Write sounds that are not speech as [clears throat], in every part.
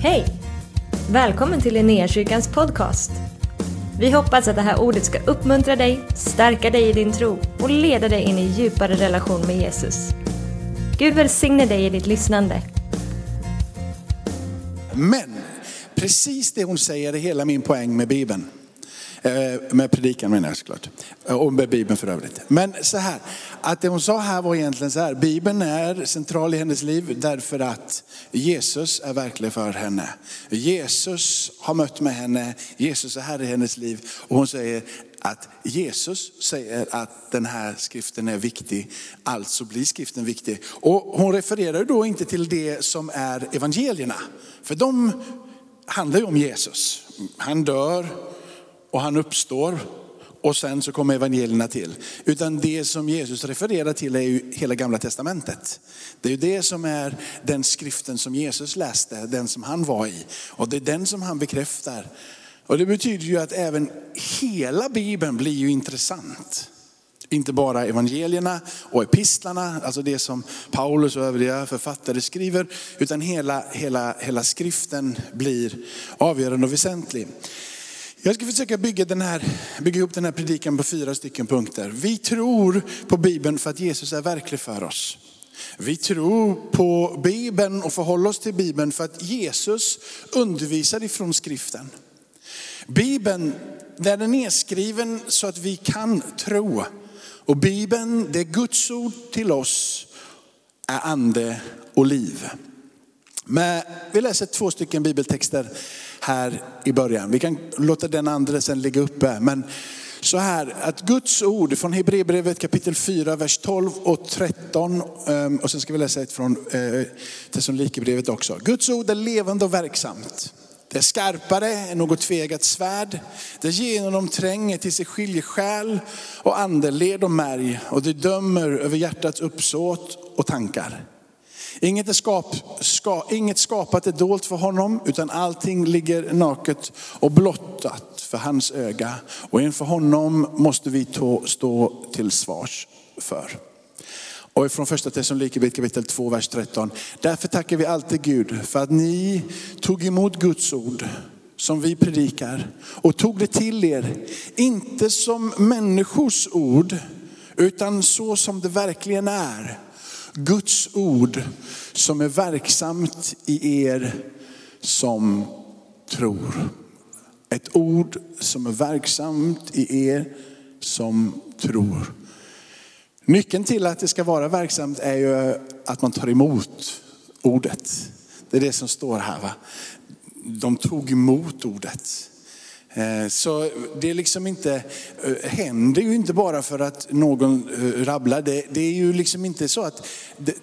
Hej! Välkommen till Linnéakyrkans podcast. Vi hoppas att det här ordet ska uppmuntra dig, stärka dig i din tro och leda dig in i djupare relation med Jesus. Gud välsigne dig i ditt lyssnande. Men precis det hon säger är hela min poäng med Bibeln. Eh, med predikan menar jag såklart. Eh, och med Bibeln för övrigt. Men så här, att det hon sa här var egentligen så här. Bibeln är central i hennes liv därför att Jesus är verklig för henne. Jesus har mött med henne, Jesus är här i hennes liv. Och hon säger att Jesus säger att den här skriften är viktig, alltså blir skriften viktig. Och hon refererar då inte till det som är evangelierna. För de handlar ju om Jesus. Han dör och han uppstår och sen så kommer evangelierna till. Utan det som Jesus refererar till är ju hela gamla testamentet. Det är ju det som är den skriften som Jesus läste, den som han var i. Och det är den som han bekräftar. Och det betyder ju att även hela Bibeln blir ju intressant. Inte bara evangelierna och epistlarna, alltså det som Paulus och övriga författare skriver, utan hela, hela, hela skriften blir avgörande och väsentlig. Jag ska försöka bygga, den här, bygga ihop den här predikan på fyra stycken punkter. Vi tror på Bibeln för att Jesus är verklig för oss. Vi tror på Bibeln och förhåller oss till Bibeln för att Jesus undervisar ifrån skriften. Bibeln, där den är skriven så att vi kan tro. Och Bibeln, det är Guds ord till oss, är ande och liv. Men vi läser två stycken bibeltexter här i början. Vi kan låta den andra sen ligga uppe. Men så här, att Guds ord från Hebreerbrevet kapitel 4, vers 12 och 13. Ehm, och sen ska vi läsa ett från eh, Thessalonikerbrevet också. Guds ord är levande och verksamt. Det är skarpare än något tvegat svärd. Det genomtränger till sig skiljer själ och ande, led och märg. Och det dömer över hjärtats uppsåt och tankar. Inget, är skap, ska, inget skapat är dolt för honom, utan allting ligger naket och blottat för hans öga. Och inför honom måste vi tå, stå till svars för. Och ifrån första Thessalonikerbrevet kapitel 2, vers 13. Därför tackar vi alltid Gud för att ni tog emot Guds ord som vi predikar och tog det till er, inte som människors ord, utan så som det verkligen är. Guds ord som är verksamt i er som tror. Ett ord som är verksamt i er som tror. Nyckeln till att det ska vara verksamt är ju att man tar emot ordet. Det är det som står här. Va? De tog emot ordet. Eh, så det är liksom inte, eh, händer ju inte bara för att någon eh, rabblar. Det, det är ju liksom inte så att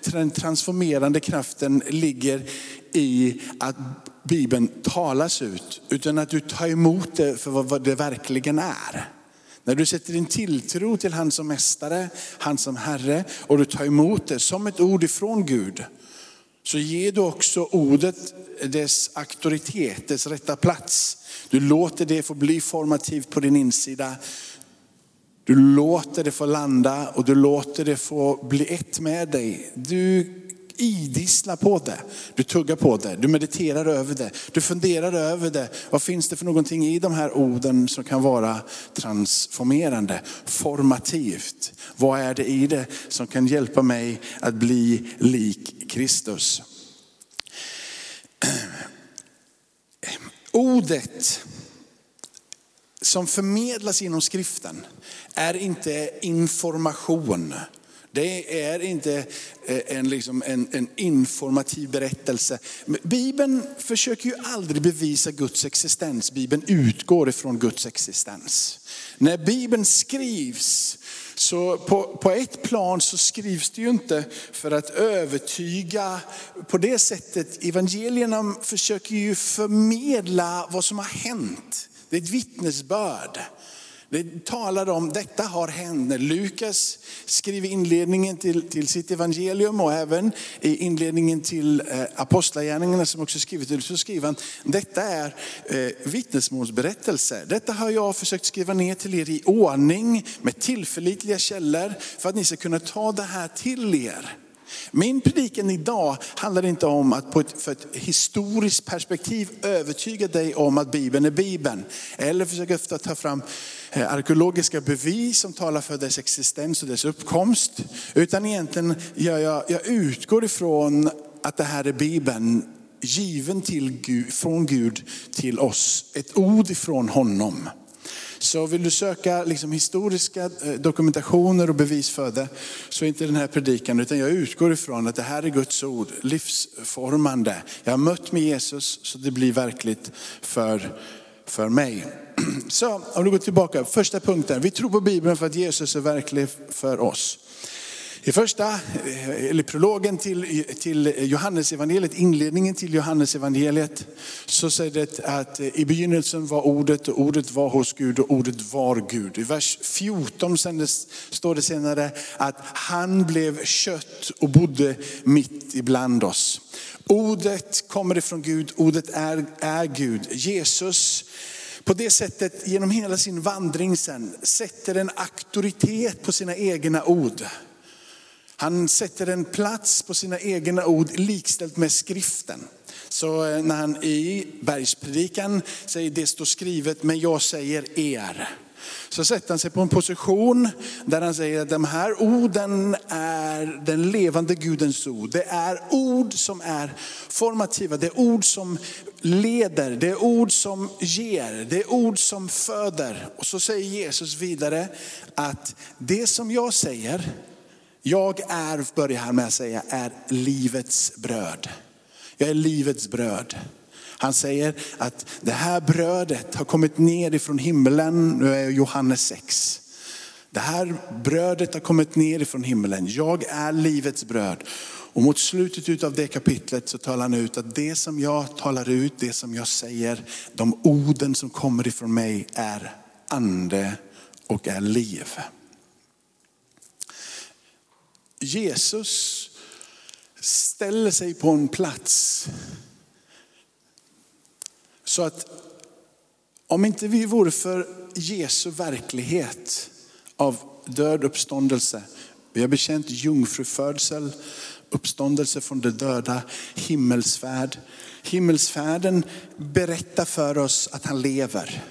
den transformerande kraften ligger i att Bibeln talas ut. Utan att du tar emot det för vad vad det verkligen är. När du sätter din tilltro till han som mästare, han som herre och du tar emot det som ett ord ifrån Gud. Så ger du också ordet dess auktoritet, dess rätta plats. Du låter det få bli formativt på din insida. Du låter det få landa och du låter det få bli ett med dig. Du idisslar på det, du tuggar på det, du mediterar över det, du funderar över det. Vad finns det för någonting i de här orden som kan vara transformerande, formativt? Vad är det i det som kan hjälpa mig att bli lik Kristus? [clears throat] Ordet som förmedlas inom skriften är inte information. Det är inte eh, en, liksom en, en informativ berättelse. Bibeln försöker ju aldrig bevisa Guds existens. Bibeln utgår ifrån Guds existens. När Bibeln skrivs, så på, på ett plan så skrivs det ju inte för att övertyga. På det sättet, evangelierna försöker ju förmedla vad som har hänt. Det är ett vittnesbörd. Det talar om detta har hänt. När Lukas skriver inledningen till, till sitt evangelium och även i inledningen till eh, apostlagärningarna som också skrivit till, så skriver han, detta är eh, vittnesmålsberättelser. Detta har jag försökt skriva ner till er i ordning med tillförlitliga källor för att ni ska kunna ta det här till er. Min predikan idag handlar inte om att på ett, för ett historiskt perspektiv övertyga dig om att Bibeln är Bibeln. Eller försöka ta fram Eh, arkeologiska bevis som talar för dess existens och dess uppkomst. Utan egentligen, jag, jag, jag utgår ifrån att det här är Bibeln given till Gud, från Gud till oss. Ett ord ifrån honom. Så vill du söka liksom historiska eh, dokumentationer och bevis för det, så är inte den här predikan, utan jag utgår ifrån att det här är Guds ord, livsformande. Jag har mött med Jesus så det blir verkligt för, för mig. [clears throat] Så om du går tillbaka, första punkten, vi tror på Bibeln för att Jesus är verklig för oss. I första, eh, eller prologen till, till Johannesevangeliet, inledningen till Johannesevangeliet, så säger det att eh, i begynnelsen var ordet och ordet var hos Gud och ordet var Gud. I vers 14 sen står det senare att han blev kött och bodde mitt ibland oss. Ordet kommer ifrån Gud, ordet är, är Gud. Jesus på det sättet genom hela sin vandring sen sätter en auktoritet på sina egna ord. Han sätter en plats på sina egna ord likställt med skriften. Så eh, när han i bergspredikan säger det står skrivet men jag säger er. Så sätter han sig på en position där han säger att de här orden är den levande Gudens ord. Det är ord som är formativa, det är ord som leder, det är ord som ger, det är ord som föder. Och så säger Jesus vidare att det som jag säger jag är, börjar han med att säga, är livets bröd. Jag är livets bröd. Han säger att det här brödet har kommit ner ifrån himlen, nu är Johannes 6. Det här brödet har kommit ner ifrån himlen. Jag är livets bröd. Och mot slutet av det kapitlet så talar han ut att det som jag talar ut, det som jag säger, de orden som kommer ifrån mig är ande och är liv. Jesus ställer sig på en plats så att om inte vi vore för Jesu verklighet av död uppståndelse, vi har bekänt jungfrufödsel, uppståndelse från de döda, himmelsfärd. Himmelsfärden berättar för oss att han lever.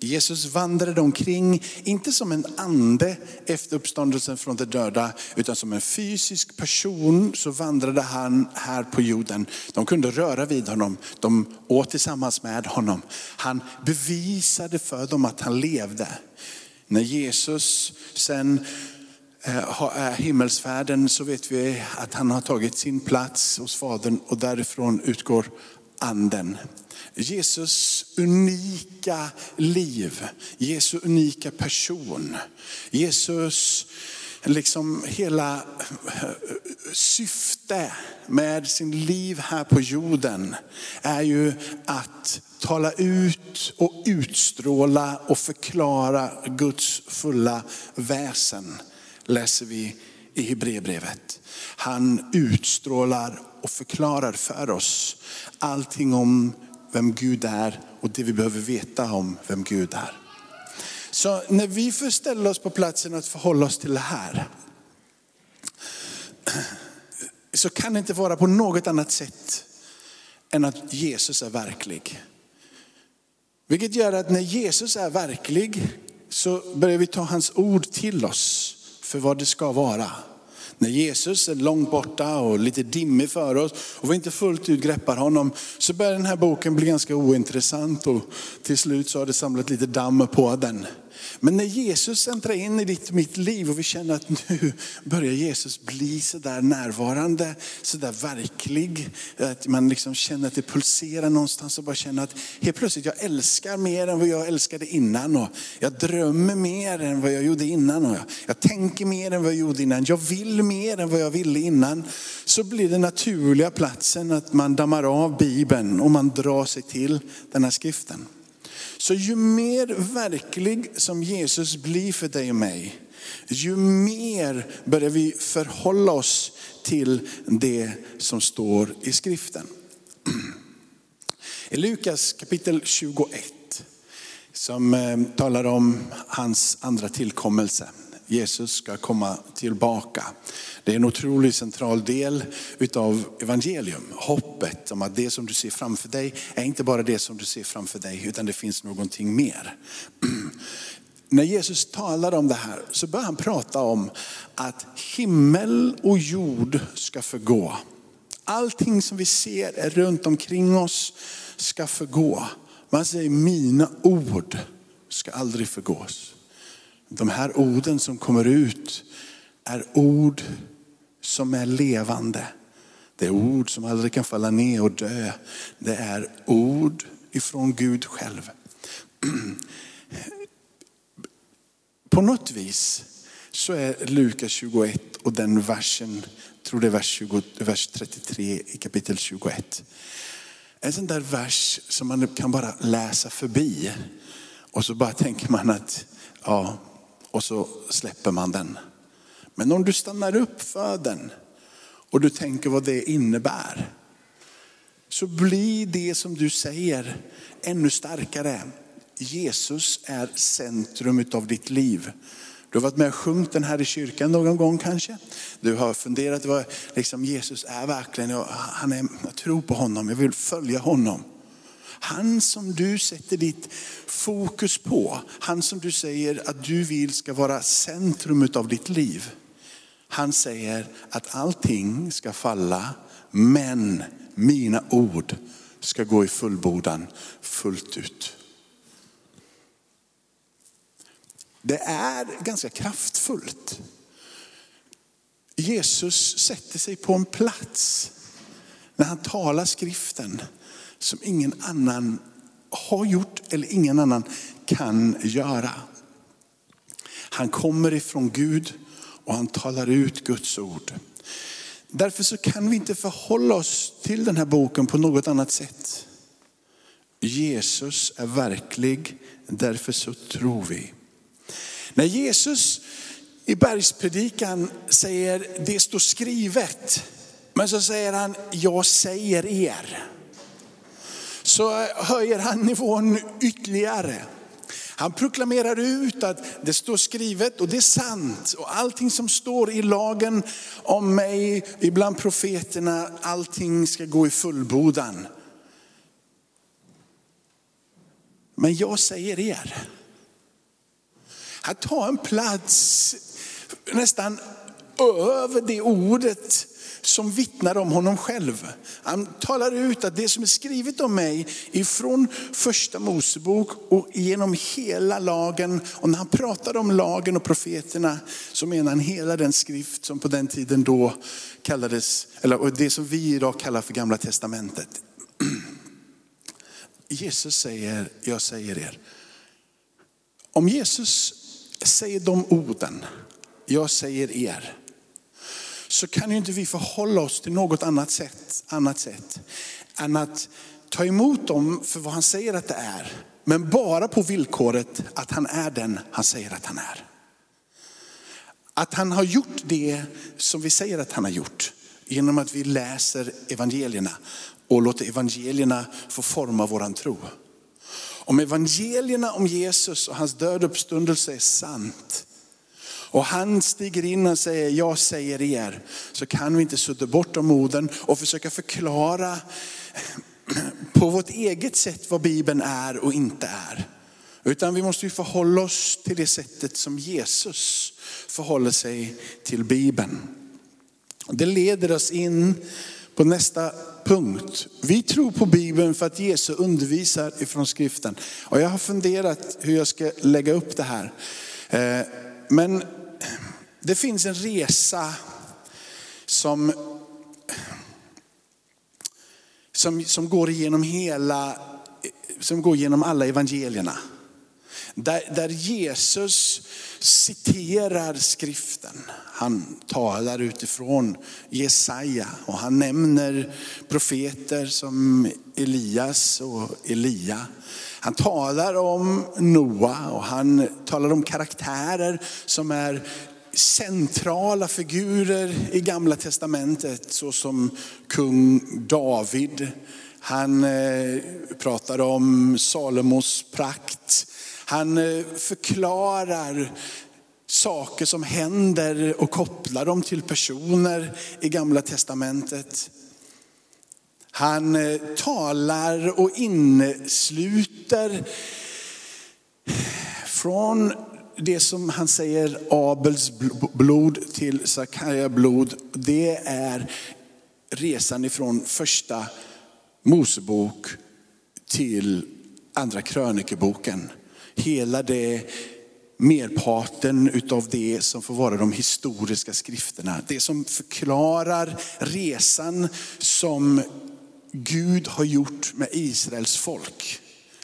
Jesus vandrade omkring, inte som en ande efter uppståndelsen från de döda, utan som en fysisk person så vandrade han här på jorden. De kunde röra vid honom, de åt tillsammans med honom. Han bevisade för dem att han levde. När Jesus sen eh, är himmelsfärden så vet vi att han har tagit sin plats hos Fadern och därifrån utgår anden. Jesus unika liv, Jesu unika person, Jesus liksom hela eh, syfte med sin liv här på jorden är ju att tala ut och utstråla och förklara Guds fulla väsen, läser vi i Hebreerbrevet. Han utstrålar och förklarar för oss allting om vem Gud är och det vi behöver veta om vem Gud är. Så när vi får ställa oss på platsen att förhålla oss till det här, så kan det inte vara på något annat sätt än att Jesus är verklig. Vilket gör att när Jesus är verklig så börjar vi ta hans ord till oss för vad det ska vara. När Jesus är långt borta och lite dimmig för oss och vi inte fullt ut greppar honom så börjar den här boken bli ganska ointressant och till slut så har det samlat lite damm på den. Men när Jesus äntrar in i ditt mitt liv och vi känner att nu börjar Jesus bli sådär närvarande, sådär verklig. Att man liksom känner att det pulserar någonstans och bara känner att helt plötsligt jag älskar mer än vad jag älskade innan. Och jag drömmer mer än vad jag gjorde innan. Och jag, jag tänker mer än vad jag gjorde innan. Jag vill mer än vad jag ville innan. Så blir den naturliga platsen att man dammar av Bibeln och man drar sig till den här skriften. Så ju mer verklig som Jesus blir för dig och mig, ju mer börjar vi förhålla oss till det som står i skriften. I Lukas kapitel 21 som eh, talar om hans andra tillkommelse. Jesus ska komma tillbaka. Det är en otroligt central del utav evangelium. Hoppet om att det som du ser framför dig är inte bara det som du ser framför dig, utan det finns någonting mer. [clears throat] När Jesus talar om det här så börjar han prata om att himmel och jord ska förgå. Allting som vi ser är runt omkring oss ska förgå. Man säger mina ord ska aldrig förgås. De här orden som kommer ut är ord som är levande. Det är ord som aldrig kan falla ner och dö. Det är ord ifrån Gud själv. [clears throat] På något vis så är Lukas 21 och den versen, tror det är vers, 20, vers 33 i kapitel 21. En sån där vers som man kan bara läsa förbi. Och så bara tänker man att, ja, och så släpper man den. Men om du stannar upp för den och du tänker vad det innebär. Så blir det som du säger ännu starkare. Jesus är centrum av ditt liv. Du har varit med och sjungit den här i kyrkan någon gång kanske. Du har funderat vad liksom Jesus är verkligen. Han är, jag tror på honom, jag vill följa honom. Han som du sätter ditt fokus på, han som du säger att du vill ska vara centrum av ditt liv. Han säger att allting ska falla, men mina ord ska gå i fullbordan fullt ut. Det är ganska kraftfullt. Jesus sätter sig på en plats när han talar skriften som ingen annan har gjort eller ingen annan kan göra. Han kommer ifrån Gud och han talar ut Guds ord. Därför så kan vi inte förhålla oss till den här boken på något annat sätt. Jesus är verklig, därför så tror vi. När Jesus i bergspredikan säger det står skrivet, men så säger han jag säger er. Så höjer han nivån ytterligare. Han proklamerar ut att det står skrivet och det är sant. Och allting som står i lagen om mig, ibland profeterna, allting ska gå i fullbordan. Men jag säger er, att ta en plats nästan över det ordet som vittnar om honom själv. Han talar ut att det som är skrivet om mig ifrån första Mosebok och genom hela lagen. Och när han pratar om lagen och profeterna så menar han hela den skrift som på den tiden då kallades, eller det som vi idag kallar för gamla testamentet. [clears throat] Jesus säger, jag säger er. Om Jesus säger de orden, jag säger er, så kan ju inte vi förhålla oss till något annat sätt, annat sätt än att ta emot dem för vad han säger att det är. Men bara på villkoret att han är den han säger att han är. Att han har gjort det som vi säger att han har gjort. Genom att vi läser evangelierna och låter evangelierna få forma våran tro. Om evangelierna om Jesus och hans död och uppståndelse är sant, och han stiger in och säger, jag säger er, så kan vi inte sudda bort de orden och försöka förklara på vårt eget sätt vad Bibeln är och inte är. Utan vi måste ju förhålla oss till det sättet som Jesus förhåller sig till Bibeln. Det leder oss in på nästa punkt. Vi tror på Bibeln för att Jesus undervisar ifrån skriften. Och jag har funderat hur jag ska lägga upp det här. Eh, men det finns en resa som, som, som går igenom hela, som går igenom alla evangelierna. Där, där Jesus citerar skriften. Han talar utifrån Jesaja och han nämner profeter som Elias och Elia. Han talar om Noa och han talar om karaktärer som är centrala figurer i gamla testamentet såsom kung David. Han eh, pratar om Salomos prakt. Han eh, förklarar saker som händer och kopplar dem till personer i gamla testamentet. Han eh, talar och innesluter från det som han säger Abels blod till Sakaja blod. Det är resan ifrån första Mosebok till andra krönikeboken. Hela det merparten utav det som får vara de historiska skrifterna. Det som förklarar resan som Gud har gjort med Israels folk.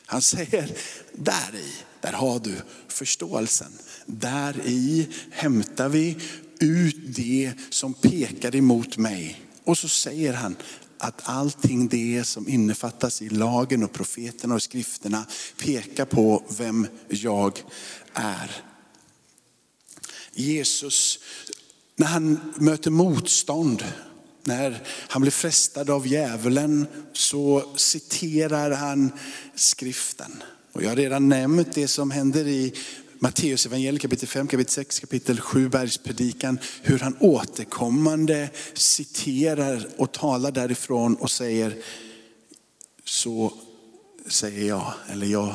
Han säger, där i, där har du förståelsen. Där i hämtar vi ut det som pekar emot mig. Och så säger han att allting det som innefattas i lagen och profeterna och skrifterna pekar på vem jag är. Jesus, när han möter motstånd, när han blir frestad av djävulen så citerar han skriften. Och jag har redan nämnt det som händer i Matteus evangeliet kapitel 5, kapitel 6, kapitel 7, bergspredikan. Hur han återkommande citerar och talar därifrån och säger, så säger jag, eller jag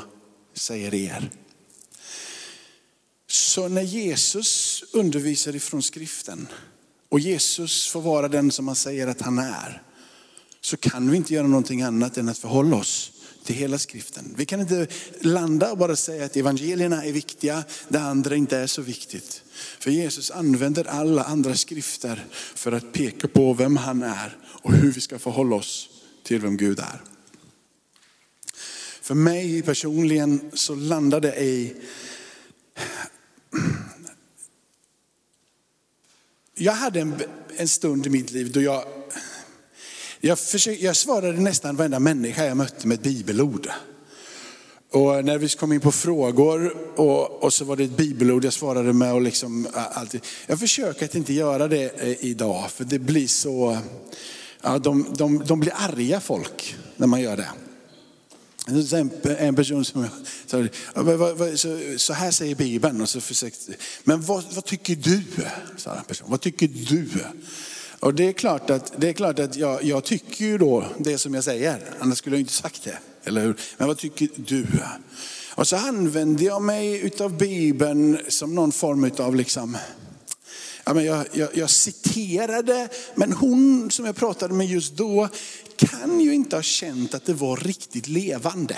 säger er. Så när Jesus undervisar ifrån skriften och Jesus får vara den som han säger att han är, så kan vi inte göra någonting annat än att förhålla oss till hela skriften. Vi kan inte landa och bara säga att evangelierna är viktiga, det andra inte är så viktigt. För Jesus använder alla andra skrifter för att peka på vem han är och hur vi ska förhålla oss till vem Gud är. För mig personligen så landade det i jag hade en, en stund i mitt liv då jag, jag, försökte, jag svarade nästan varenda människa jag mötte med ett bibelord. Och när vi kom in på frågor och, och, så var det ett bibelord jag svarade med. Och liksom, alltid. Jag försöker att inte göra det eh, idag för det blir så, ja, de, de, de blir arga folk när man gör det. Alltså, en person som sa, så här säger Bibeln. Och så försökte, men vad, vad tycker du? Sa en person. Vad tycker du? Och det är klart att, det är klart att jag, jag tycker ju då det som jag säger. Annars skulle jag inte sagt det. Eller hur? Men vad tycker du? Och så använde jag mig utav Bibeln som någon form av liksom, ja, men jag, jag, jag, citerade, men hon som jag pratade med just då kan ju inte ha känt att det var riktigt levande.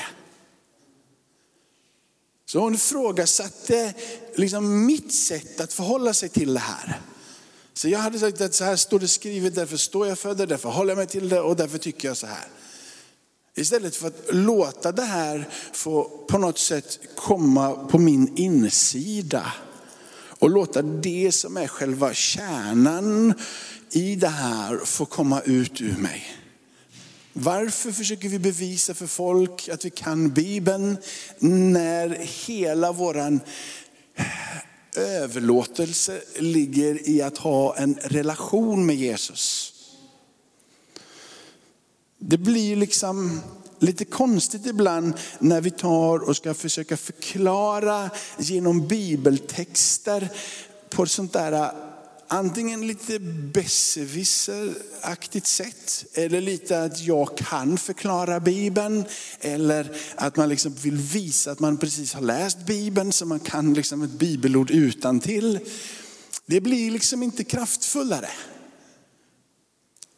Så hon ifrågasatte eh, liksom mitt sätt att förhålla sig till det här. Så jag hade sagt att så här står det skrivet, därför står jag för det, därför håller jag mig till det och därför tycker jag så här. Istället för att låta det här få på något sätt komma på min insida. Och låta det som är själva kärnan i det här få komma ut ur mig. Varför försöker vi bevisa för folk att vi kan Bibeln när hela våran överlåtelse ligger i att ha en relation med Jesus? Det blir liksom lite konstigt ibland när vi tar och ska försöka förklara genom bibeltexter på ett sånt där antingen lite besserwisseraktigt sätt, eller lite att jag kan förklara Bibeln, eller att man liksom vill visa att man precis har läst Bibeln så man kan liksom ett bibelord utan till. Det blir liksom inte kraftfullare.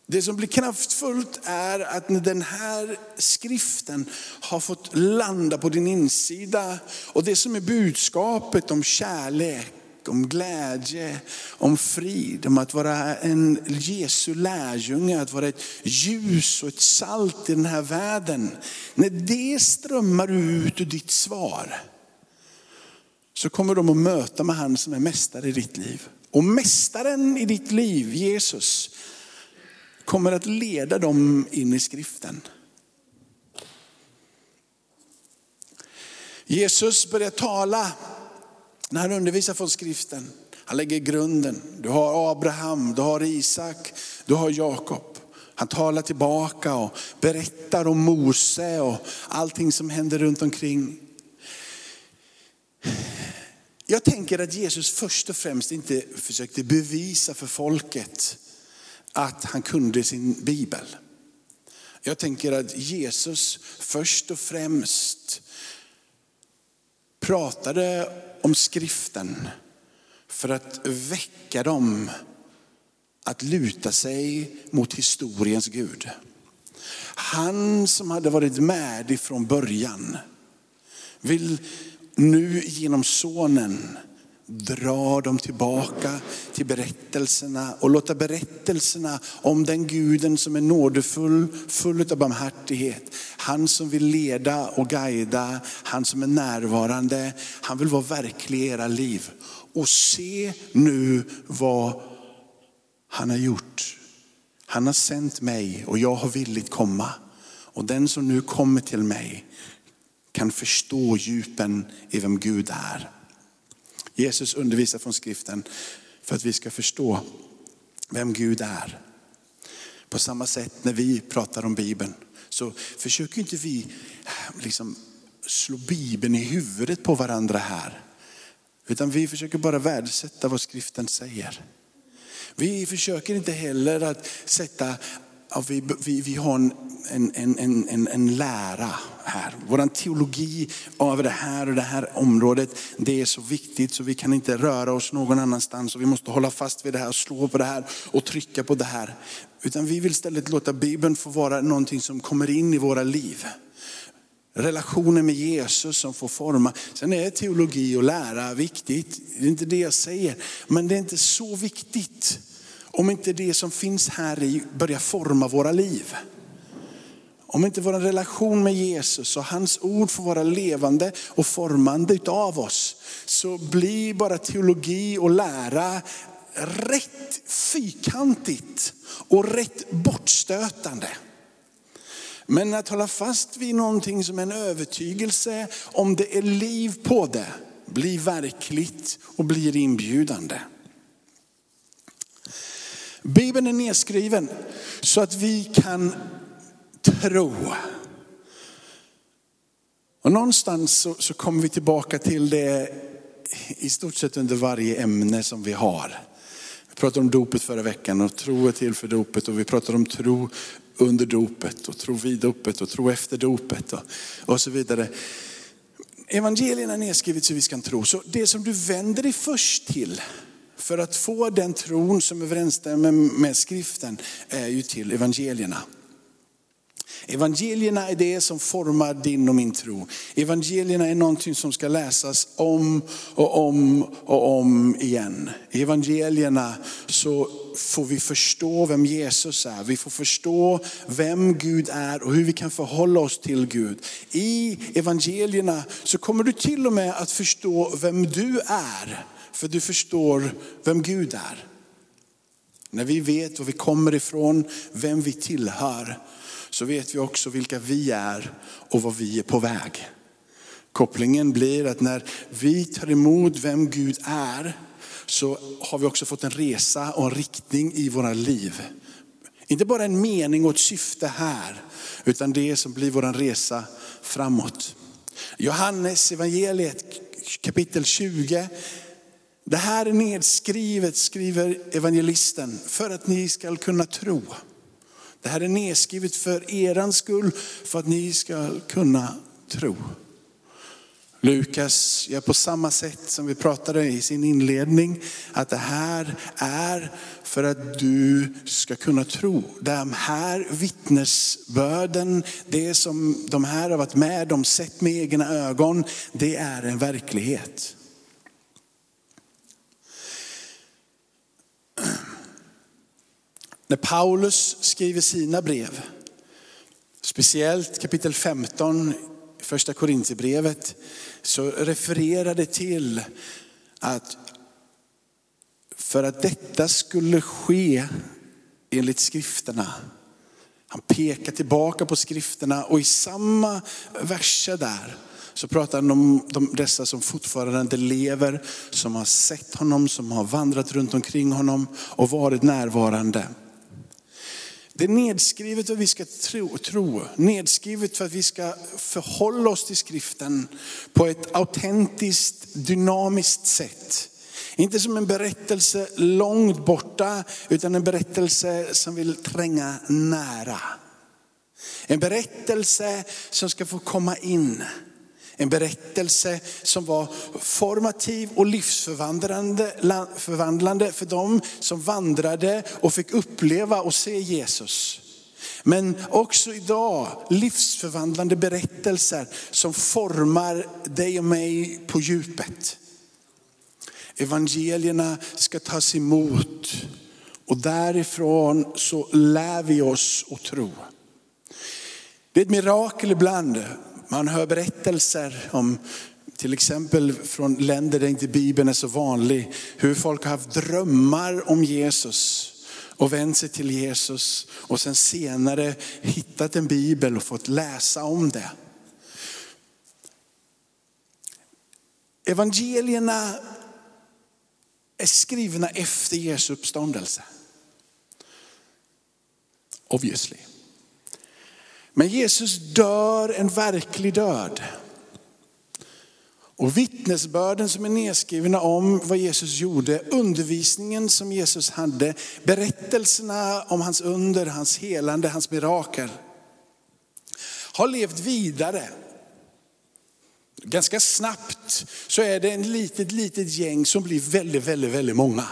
Det som blir kraftfullt är att när den här skriften har fått landa på din insida och det som är budskapet om kärlek, om glädje, om frid, om att vara en Jesu lärjunge, att vara ett ljus och ett salt i den här världen. När det strömmar ut ur ditt svar så kommer de att möta med han som är mästare i ditt liv. Och mästaren i ditt liv, Jesus, kommer att leda dem in i skriften. Jesus börjar tala när han undervisar från skriften. Han lägger grunden. Du har Abraham, du har Isak, du har Jakob. Han talar tillbaka och berättar om Mose och allting som händer runt omkring. Jag tänker att Jesus först och främst inte försökte bevisa för folket att han kunde sin bibel. Jag tänker att Jesus först och främst pratade om skriften för att väcka dem att luta sig mot historiens Gud. Han som hade varit med ifrån början vill nu genom sonen dra dem tillbaka till berättelserna och låta berättelserna om den guden som är nådefull, full av barmhärtighet. Han som vill leda och guida, han som är närvarande. Han vill vara verklig i era liv. Och se nu vad han har gjort. Han har sänt mig och jag har villigt komma. Och den som nu kommer till mig kan förstå djupen i vem Gud är. Jesus undervisar från skriften för att vi ska förstå vem Gud är. På samma sätt när vi pratar om Bibeln så försöker inte vi eh, liksom slå Bibeln i huvudet på varandra här. Utan vi försöker bara värdesätta vad skriften säger. Vi försöker inte heller att sätta, ja, vi, vi, vi har en, en, en, en, en lära här. Vår teologi av det här och det här området, det är så viktigt så vi kan inte röra oss någon annanstans och vi måste hålla fast vid det här, slå på det här och trycka på det här. Utan vi vill istället låta Bibeln få vara någonting som kommer in i våra liv. Relationen med Jesus som får forma. Sen är teologi och lära viktigt, det är inte det jag säger. Men det är inte så viktigt om inte det som finns här i börjar forma våra liv. Om inte vår relation med Jesus och hans ord får vara levande och formande utav oss, så blir bara teologi och lära rätt fyrkantigt och rätt bortstötande. Men att hålla fast vid någonting som är en övertygelse, om det är liv på det, blir verkligt och blir inbjudande. Bibeln är nedskriven så att vi kan tro. Och någonstans så, så kommer vi tillbaka till det i stort sett under varje ämne som vi har. Vi pratade om dopet förra veckan och tro är till för dopet och vi pratade om tro under dopet och tro vid dopet och tro efter dopet och, och så vidare. Evangelierna är nedskrivet så vi ska tro. Så det som du vänder dig först till för att få den tron som överensstämmer med skriften är ju till evangelierna. Evangelierna är det som formar din och min tro. Evangelierna är någonting som ska läsas om och om och om igen. I evangelierna så får vi förstå vem Jesus är. Vi får förstå vem Gud är och hur vi kan förhålla oss till Gud. I evangelierna så kommer du till och med att förstå vem du är. För du förstår vem Gud är. När vi vet var vi kommer ifrån, vem vi tillhör, så vet vi också vilka vi är och var vi är på väg. Kopplingen blir att när vi tar emot vem Gud är, så har vi också fått en resa och en riktning i våra liv. Inte bara en mening och ett syfte här, utan det som blir vår resa framåt. Johannes evangeliet kapitel 20 det här är nedskrivet, skriver evangelisten, för att ni ska kunna tro. Det här är nedskrivet för eran skull, för att ni ska kunna tro. Lukas gör på samma sätt som vi pratade i sin inledning, att det här är för att du ska kunna tro. De här vittnesbörden, det som de här har varit med om, sett med egna ögon, det är en verklighet. När Paulus skriver sina brev, speciellt kapitel 15 första Korintierbrevet, så refererar det till att för att detta skulle ske enligt skrifterna, han pekar tillbaka på skrifterna och i samma verser där så pratar han om de, dessa som fortfarande lever, som har sett honom, som har vandrat runt omkring honom och varit närvarande. Det är nedskrivet för att vi ska tro, tro, nedskrivet för att vi ska förhålla oss till skriften på ett autentiskt, dynamiskt sätt. Inte som en berättelse långt borta, utan en berättelse som vill tränga nära. En berättelse som ska få komma in. En berättelse som var formativ och livsförvandlande för dem som vandrade och fick uppleva och se Jesus. Men också idag livsförvandlande berättelser som formar dig och mig på djupet. Evangelierna ska tas emot och därifrån så lär vi oss att tro. Det är ett mirakel ibland. Man hör berättelser om till exempel från länder där inte Bibeln är så vanlig, hur folk har haft drömmar om Jesus och vänt sig till Jesus och sen senare hittat en bibel och fått läsa om det. Evangelierna är skrivna efter Jesu uppståndelse. Obviously. Men Jesus dör en verklig död. Och vittnesbörden som är nedskrivna om vad Jesus gjorde, undervisningen som Jesus hade, berättelserna om hans under, hans helande, hans mirakel, har levt vidare. Ganska snabbt så är det en litet, litet gäng som blir väldigt, väldigt, väldigt många.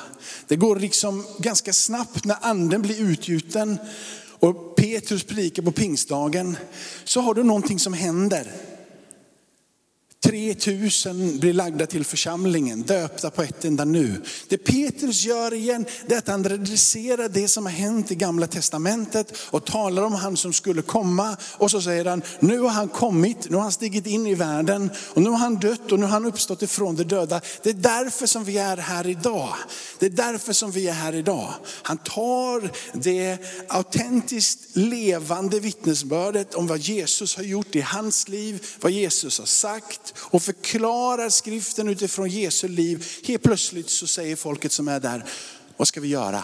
Det går liksom ganska snabbt när anden blir utgjuten och Petrus predikar på pingstdagen så har du någonting som händer. 3000 blir lagda till församlingen, döpta på ett enda nu. Det Petrus gör igen, det är att han reducerar det som har hänt i gamla testamentet och talar om han som skulle komma. Och så säger han, nu har han kommit, nu har han stigit in i världen och nu har han dött och nu har han uppstått ifrån de döda. Det är därför som vi är här idag. Det är därför som vi är här idag. Han tar det autentiskt levande vittnesbördet om vad Jesus har gjort i hans liv, vad Jesus har sagt och förklarar skriften utifrån Jesu liv. Helt plötsligt så säger folket som är där, vad ska vi göra?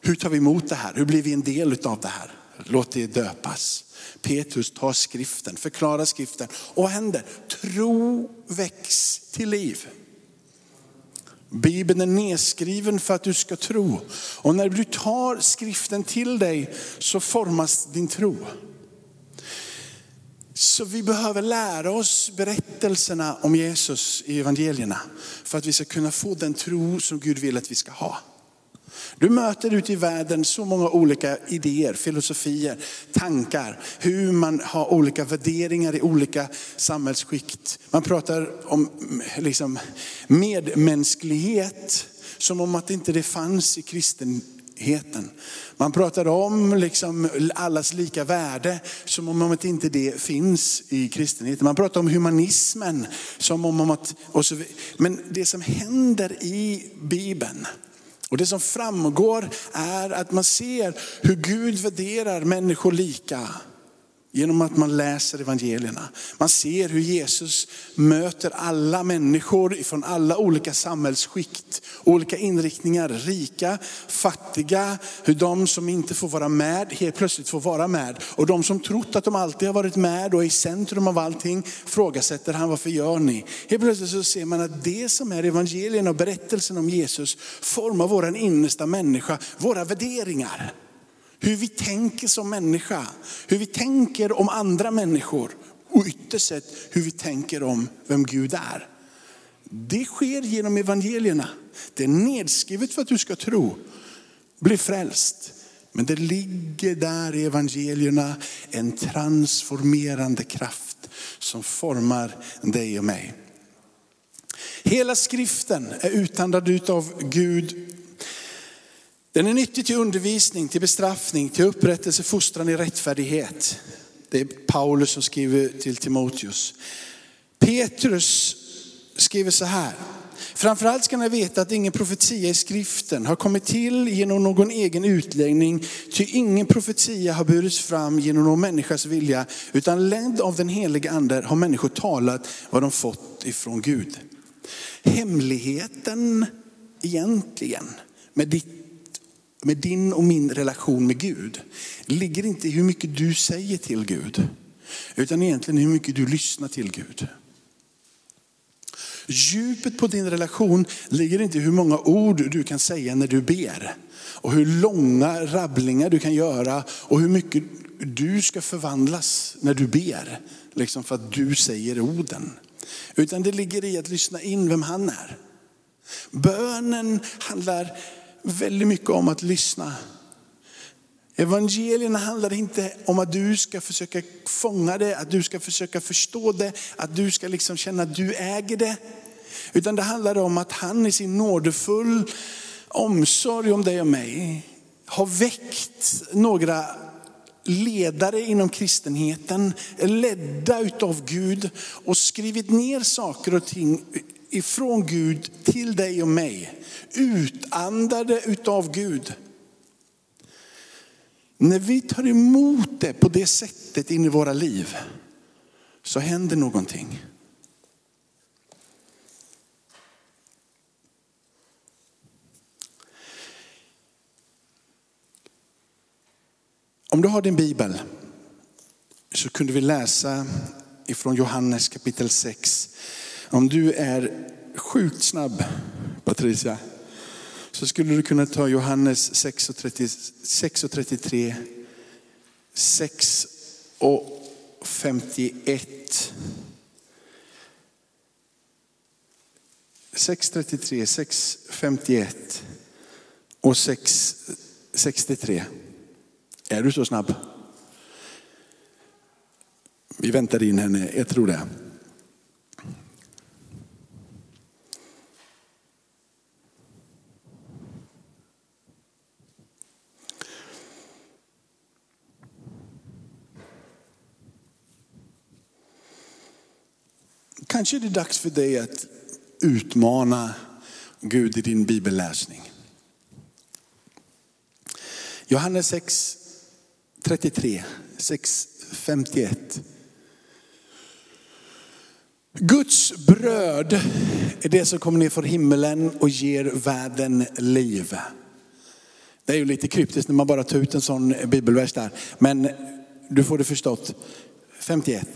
Hur tar vi emot det här? Hur blir vi en del av det här? Låt det döpas. Petrus tar skriften, förklarar skriften. Och vad händer? Tro väcks till liv. Bibeln är nedskriven för att du ska tro. Och när du tar skriften till dig så formas din tro. Så vi behöver lära oss berättelserna om Jesus i evangelierna för att vi ska kunna få den tro som Gud vill att vi ska ha. Du möter ute i världen så många olika idéer, filosofier, tankar, hur man har olika värderingar i olika samhällsskikt. Man pratar om liksom, medmänsklighet som om att inte det fanns i kristen heten. Man pratar om liksom allas lika värde som om att inte det finns i kristenheten. Man pratar om humanismen som om att, och så, men det som händer i Bibeln och det som framgår är att man ser hur Gud värderar människor lika. Genom att man läser evangelierna. Man ser hur Jesus möter alla människor från alla olika samhällsskikt, olika inriktningar, rika, fattiga, hur de som inte får vara med helt plötsligt får vara med. Och de som trott att de alltid har varit med och är i centrum av allting frågasätter han varför gör ni? Helt plötsligt så ser man att det som är evangelierna och berättelsen om Jesus formar vår innersta människa, våra värderingar. Hur vi tänker som människa, hur vi tänker om andra människor och ytterst sett hur vi tänker om vem Gud är. Det sker genom evangelierna. Det är nedskrivet för att du ska tro, bli frälst. Men det ligger där i evangelierna en transformerande kraft som formar dig och mig. Hela skriften är utandad av Gud den är nyttig till undervisning, till bestraffning, till upprättelse, fostran i rättfärdighet. Det är Paulus som skriver till Timoteus. Petrus skriver så här. Framförallt ska ni veta att ingen profetia i skriften har kommit till genom någon egen utläggning. Ty ingen profetia har burits fram genom någon människas vilja. Utan ledd av den helige ande har människor talat vad de fått ifrån Gud. Hemligheten egentligen med ditt med din och min relation med Gud ligger inte i hur mycket du säger till Gud, utan egentligen hur mycket du lyssnar till Gud. Djupet på din relation ligger inte i hur många ord du kan säga när du ber. Och hur långa rabblingar du kan göra och hur mycket du ska förvandlas när du ber. Liksom för att du säger orden. Utan det ligger i att lyssna in vem han är. Bönen handlar väldigt mycket om att lyssna. Evangelierna handlar inte om att du ska försöka fånga det, att du ska försöka förstå det, att du ska liksom känna att du äger det. Utan det handlar om att han i sin nådefull omsorg om dig och mig har väckt några ledare inom kristenheten, ledda utav Gud och skrivit ner saker och ting ifrån Gud till dig och mig. Utandade utav Gud. När vi tar emot det på det sättet in i våra liv så händer någonting. Om du har din bibel så kunde vi läsa ifrån Johannes kapitel 6. Om du är sjukt snabb, Patricia, så skulle du kunna ta Johannes 6 och, 30, 6 och 33, 6 och 51. 6.33, 6.51 och 6.63. Är du så snabb? Vi väntar in henne, jag tror det. Kanske är det dags för dig att utmana Gud i din bibelläsning. Johannes 6, 33, 6, 51. Guds bröd är det som kommer ner från himmelen och ger världen liv. Det är ju lite kryptiskt när man bara tar ut en sån bibelvers där. Men du får det förstått. 51.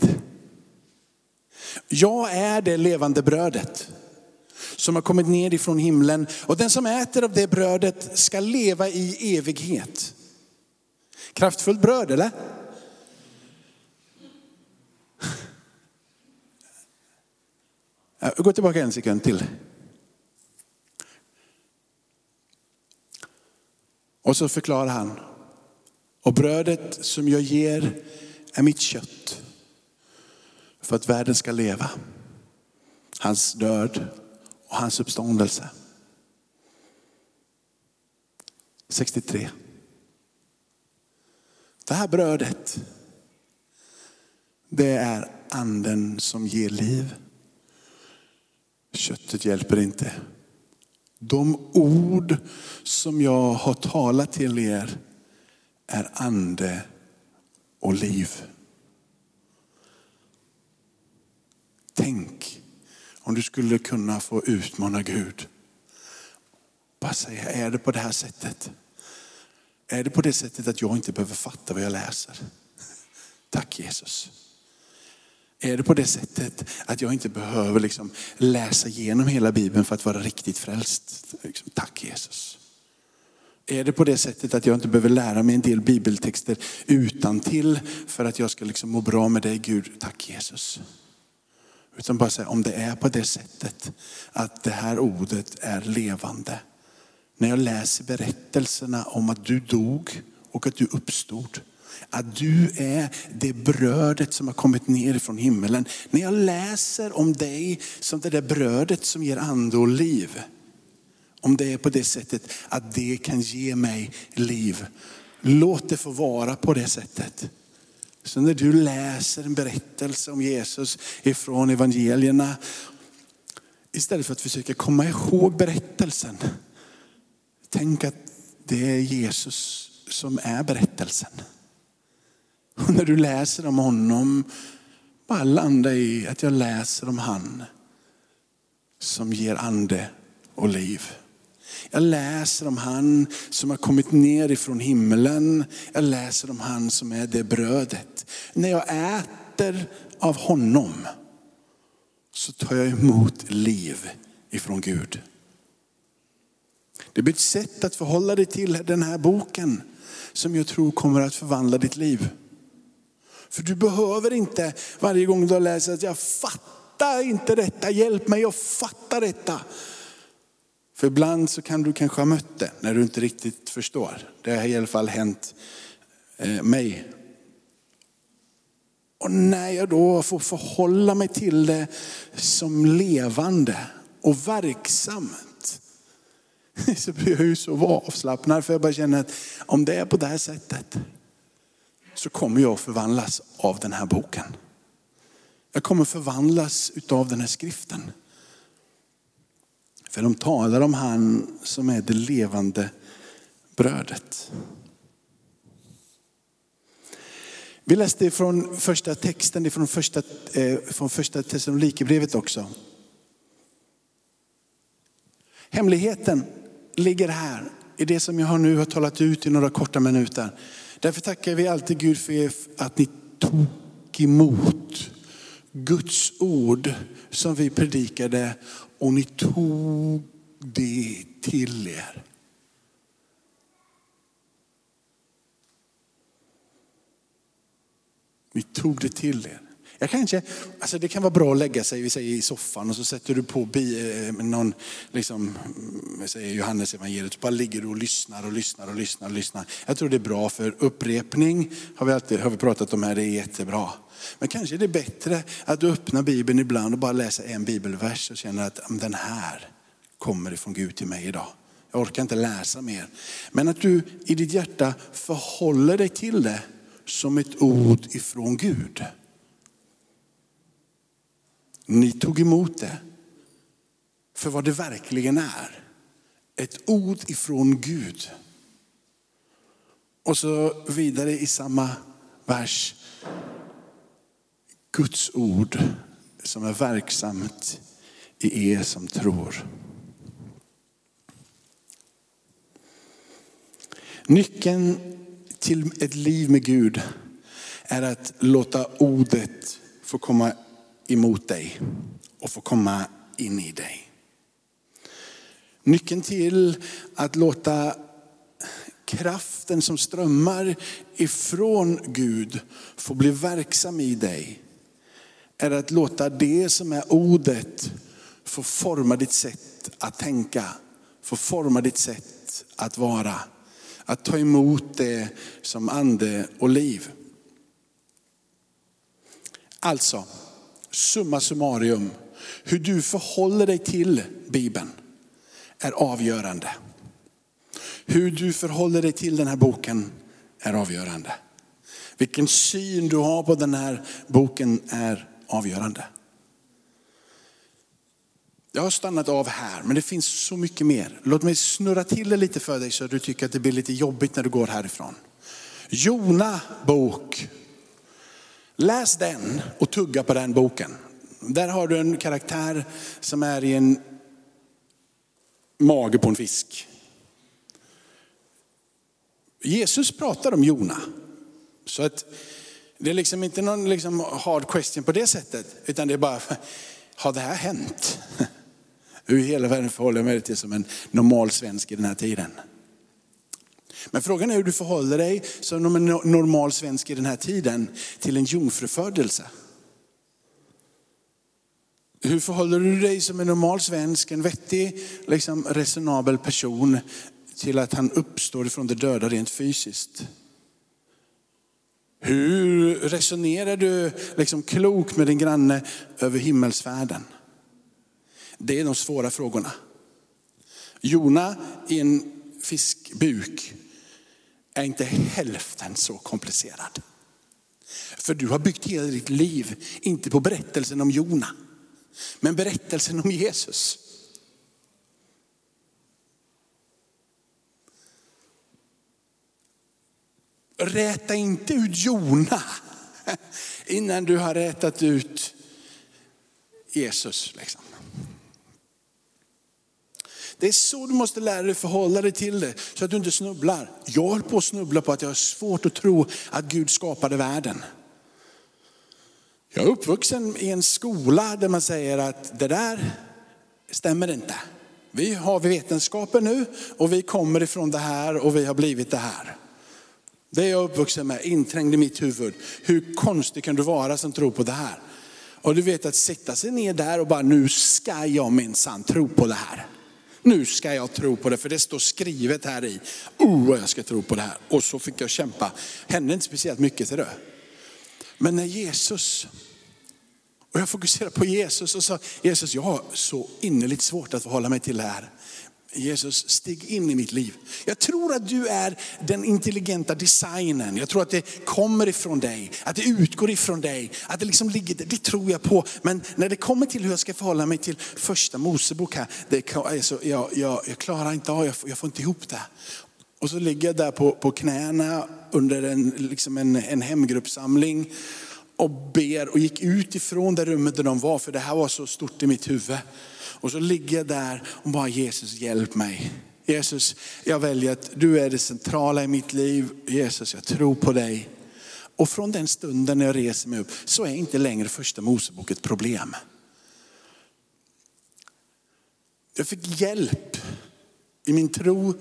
Jag är det levande brödet som har kommit ner ifrån himlen. Och den som äter av det brödet ska leva i evighet. Kraftfullt bröd eller? Gå tillbaka en sekund till. Och så förklarar han. Och brödet som jag ger är mitt kött. För att världen ska leva. Hans död och hans uppståndelse. 63. Det här brödet, det är anden som ger liv. Köttet hjälper inte. De ord som jag har talat till er är ande och liv. Tänk om du skulle kunna få utmana Gud. Bara säga, är det på det här sättet? Är det på det sättet att jag inte behöver fatta vad jag läser? Tack Jesus. Är det på det sättet att jag inte behöver liksom läsa igenom hela Bibeln för att vara riktigt frälst? Liksom, tack Jesus. Är det på det sättet att jag inte behöver lära mig en del bibeltexter utan till för att jag ska liksom må bra med dig Gud? Tack Jesus. Utan bara säga om det är på det sättet att det här ordet är levande när jag läser berättelserna om att du dog och att du uppstod. Att du är det brödet som har kommit ner från himmelen. När jag läser om dig som det där brödet som ger ande och liv. Om det är på det sättet att det kan ge mig liv. Låt det få vara på det sättet. Så när du läser en berättelse om Jesus ifrån evangelierna, istället för att försöka komma ihåg berättelsen, Tänk att det är Jesus som är berättelsen. Och när du läser om honom, bara landa i att jag läser om han som ger ande och liv. Jag läser om han som har kommit ner ifrån himlen. Jag läser om han som är det brödet. När jag äter av honom så tar jag emot liv ifrån Gud. Det blir ett sätt att förhålla dig till den här boken som jag tror kommer att förvandla ditt liv. För du behöver inte varje gång du har läst att jag fattar inte detta, hjälp mig att fatta detta. För ibland så kan du kanske ha mött det när du inte riktigt förstår. Det har i alla fall hänt eh, mig. Och när jag då får förhålla mig till det som levande och verksamt [laughs] så blir jag ju så avslappnad för jag bara känner att om det är på det här sättet så kommer jag förvandlas av den här boken. Jag kommer förvandlas av den här skriften. För de talar om han som är det levande brödet. Vi läste från första texten, från första, eh, från första Thessalonikerbrevet också. Hemligheten ligger här i det som jag nu har talat ut i några korta minuter. Därför tackar vi alltid Gud för er att ni tog emot Guds ord som vi predikade och ni tog det till er. Ni tog det till er. Jag kanske, alltså det kan vara bra att lägga sig vi säger, i soffan och så sätter du på bi, eh, någon, liksom, mm, säger Johannes evangeliet, så bara ligger du och lyssnar och lyssnar och lyssnar och lyssnar. Jag tror det är bra för upprepning, har vi, alltid, har vi pratat om här, det är jättebra. Men kanske är det bättre att du öppnar Bibeln ibland och bara läser en bibelvers och känner att mm, den här kommer ifrån Gud till mig idag. Jag orkar inte läsa mer. Men att du i ditt hjärta förhåller dig till det som ett ord ifrån Gud. Ni tog emot det för vad det verkligen är. Ett ord ifrån Gud. Och så vidare i samma vers. Guds ord som är verksamt i er som tror. Nyckeln till ett liv med Gud är att låta ordet få komma emot dig och få komma in i dig. Nyckeln till att låta kraften som strömmar ifrån Gud få bli verksam i dig är att låta det som är ordet få forma ditt sätt att tänka, få forma ditt sätt att vara. Att ta emot det som ande och liv. Alltså, summa summarum, hur du förhåller dig till Bibeln är avgörande. Hur du förhåller dig till den här boken är avgörande. Vilken syn du har på den här boken är avgörande. Jag har stannat av här, men det finns så mycket mer. Låt mig snurra till det lite för dig så att du tycker att det blir lite jobbigt när du går härifrån. Jona bok Läs den och tugga på den boken. Där har du en karaktär som är i en mage på en fisk. Jesus pratar om Jona. Så att det är liksom inte någon liksom hard question på det sättet, utan det är bara, har det här hänt? [laughs] Hur i hela världen förhåller jag mig till som en normal svensk i den här tiden? Men frågan är hur du förhåller dig som en normal svensk i den här tiden till en jungfrufödelse. Hur förhåller du dig som en normal svensk, en vettig, liksom resonabel person till att han uppstår ifrån de döda rent fysiskt? Hur resonerar du liksom klokt med din granne över himmelsfärden? Det är de svåra frågorna. Jona i en fiskbuk är inte hälften så komplicerad. För du har byggt hela ditt liv, inte på berättelsen om Jona, men berättelsen om Jesus. Räta inte ut Jona innan du har rätat ut Jesus. Liksom. Det är så du måste lära dig förhålla dig till det, så att du inte snubblar. Jag höll på att snubbla på att jag har svårt att tro att Gud skapade världen. Jag är uppvuxen i en skola där man säger att det där stämmer inte. Vi har vetenskapen nu och vi kommer ifrån det här och vi har blivit det här. Det är jag uppvuxen med, inträngd i mitt huvud. Hur konstig kan du vara som tror på det här? Och du vet att sätta sig ner där och bara, nu ska jag minsann tro på det här. Nu ska jag tro på det, för det står skrivet här i. Oh, vad jag ska tro på det här. Och så fick jag kämpa. Hände inte speciellt mycket till det. Men när Jesus, och jag fokuserar på Jesus och sa, Jesus jag har så innerligt svårt att förhålla mig till det här. Jesus, stig in i mitt liv. Jag tror att du är den intelligenta designen. Jag tror att det kommer ifrån dig, att det utgår ifrån dig, att det liksom ligger där. Det tror jag på. Men när det kommer till hur jag ska förhålla mig till första Mosebok här, det, alltså, jag, jag, jag klarar inte av, jag, jag får inte ihop det. Och så ligger jag där på, på knäna under en, liksom en, en hemgruppsamling och ber och gick ut ifrån det rummet där de var, för det här var så stort i mitt huvud. Och så ligger jag där och bara Jesus hjälp mig. Jesus, jag väljer att du är det centrala i mitt liv. Jesus, jag tror på dig. Och från den stunden när jag reser mig upp så är inte längre första Mosebok ett problem. Jag fick hjälp i min tro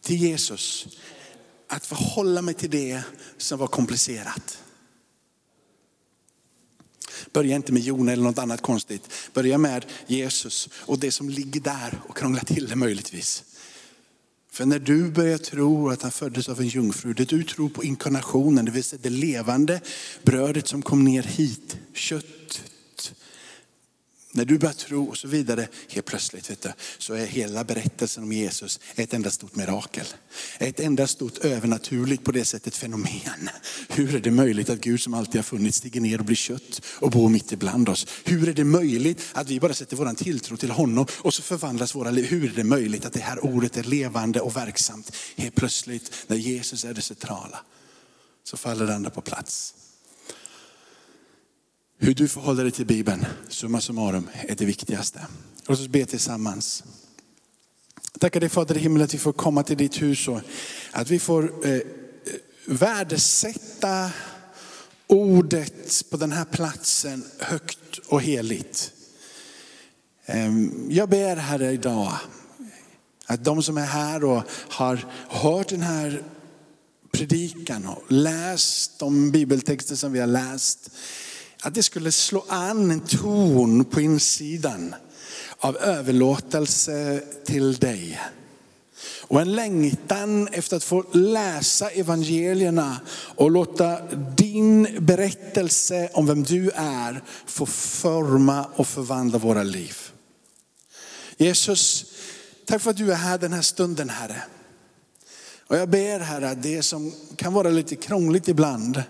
till Jesus att förhålla mig till det som var komplicerat. Börja inte med Jona eller något annat konstigt. Börja med Jesus och det som ligger där och krångla till det möjligtvis. För när du börjar tro att han föddes av en jungfru, det du tror på inkarnationen, det vill säga det levande brödet som kom ner hit, kött, när du börjar tro och så vidare, helt plötsligt vet du, så är hela berättelsen om Jesus ett enda stort mirakel. Ett enda stort övernaturligt på det sättet fenomen. Hur är det möjligt att Gud som alltid har funnits stiger ner och blir kött och bor mitt ibland oss? Hur är det möjligt att vi bara sätter vår tilltro till honom och så förvandlas våra liv? Hur är det möjligt att det här ordet är levande och verksamt? Helt plötsligt när Jesus är det centrala så faller det andra på plats. Hur du förhåller dig till Bibeln, summa summarum, är det viktigaste. Låt oss be tillsammans. Tackar dig Fader i himlen att vi får komma till ditt hus och att vi får eh, eh värdesätta ordet på den här platsen högt och heligt. Ehm, jag ber Herre idag att de som är här och har hört den här predikan och läst de bibeltexter som vi har läst, att det skulle slå an en ton på insidan av överlåtelse till dig. Och en längtan efter att få läsa evangelierna och låta din berättelse om vem du är få forma och förvandla våra liv. Jesus, tack för att du är här den här stunden Herre. Och jag ber Herre, det som kan vara lite krångligt ibland,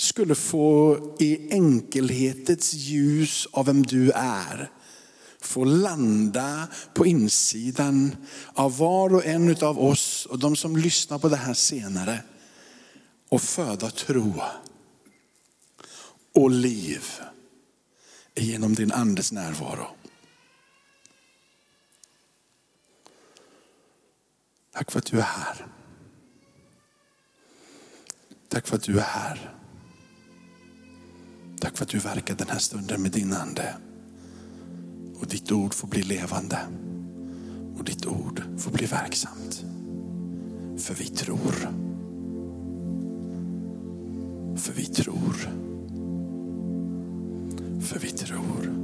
skulle få i enkelhetets ljus av vem du är, få landa på insidan av var och en av oss och de som lyssnar på det här senare och föda tro och liv genom din andes närvaro. Tack för att du är här. Tack för att du är här. Tack för att du verkar den här stunden med din ande. Och ditt ord får bli levande. Och ditt ord får bli verksamt. För vi tror. För vi tror. För vi tror.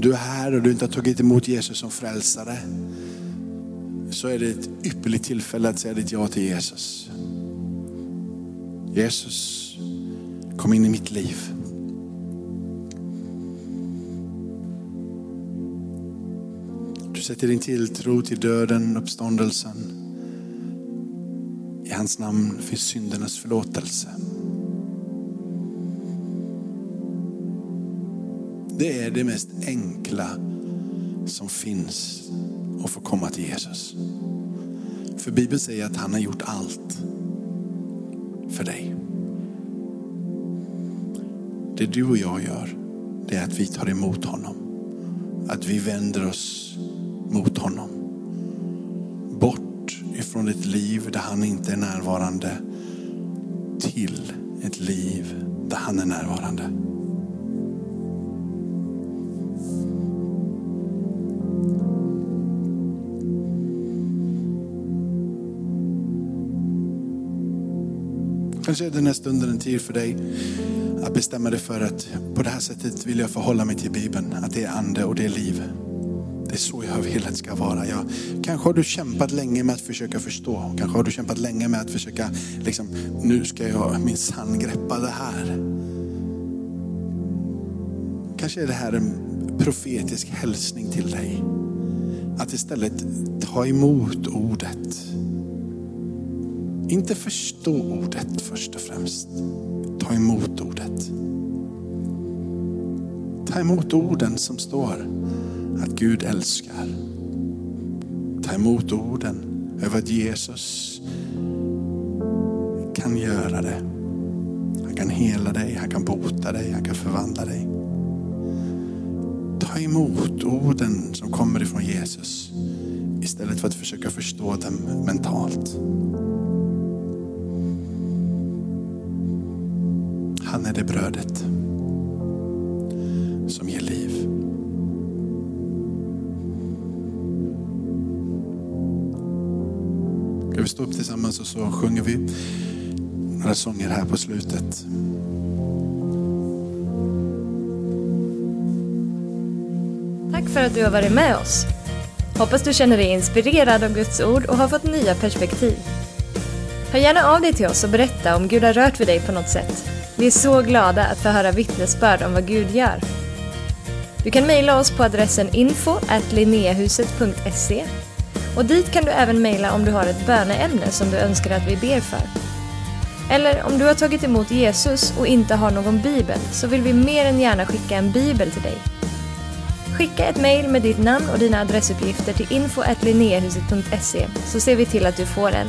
Om du är här och du inte har tagit emot Jesus som frälsare så är det ett ypperligt tillfälle att säga ditt ja till Jesus. Jesus, kom in i mitt liv. Du sätter din tilltro till döden, uppståndelsen. I hans namn finns syndernas förlåtelse. Det är det mest enkla som finns att få komma till Jesus. För Bibeln säger att han har gjort allt för dig. Det du och jag gör, det är att vi tar emot honom. Att vi vänder oss mot honom. Bort ifrån ett liv där han inte är närvarande till ett liv där han är närvarande. Kanske är den här stunden en tid för dig att bestämma dig för att på det här sättet vill jag förhålla mig till Bibeln. Att det är ande och det är liv. Det är så jag vill att det ska vara. Jag, kanske har du kämpat länge med att försöka förstå. Kanske har du kämpat länge med att försöka, liksom, nu ska jag minsann greppa det här. Kanske är det här en profetisk hälsning till dig. Att istället ta emot ordet. Inte förstå ordet först och främst. Ta emot ordet. Ta emot orden som står att Gud älskar. Ta emot orden över att Jesus kan göra det. Han kan hela dig, han kan bota dig, han kan förvandla dig. Ta emot orden som kommer ifrån Jesus istället för att försöka förstå dem mentalt. Han är det brödet som ger liv. Ska vi stå upp tillsammans och så sjunger vi några sånger här på slutet. Tack för att du har varit med oss. Hoppas du känner dig inspirerad av Guds ord och har fått nya perspektiv. Hör gärna av dig till oss och berätta om Gud har rört vid dig på något sätt. Vi är så glada att få höra vittnesbörd om vad Gud gör. Du kan mejla oss på adressen info och dit kan du även mejla om du har ett böneämne som du önskar att vi ber för. Eller om du har tagit emot Jesus och inte har någon bibel så vill vi mer än gärna skicka en bibel till dig. Skicka ett mejl med ditt namn och dina adressuppgifter till info så ser vi till att du får en.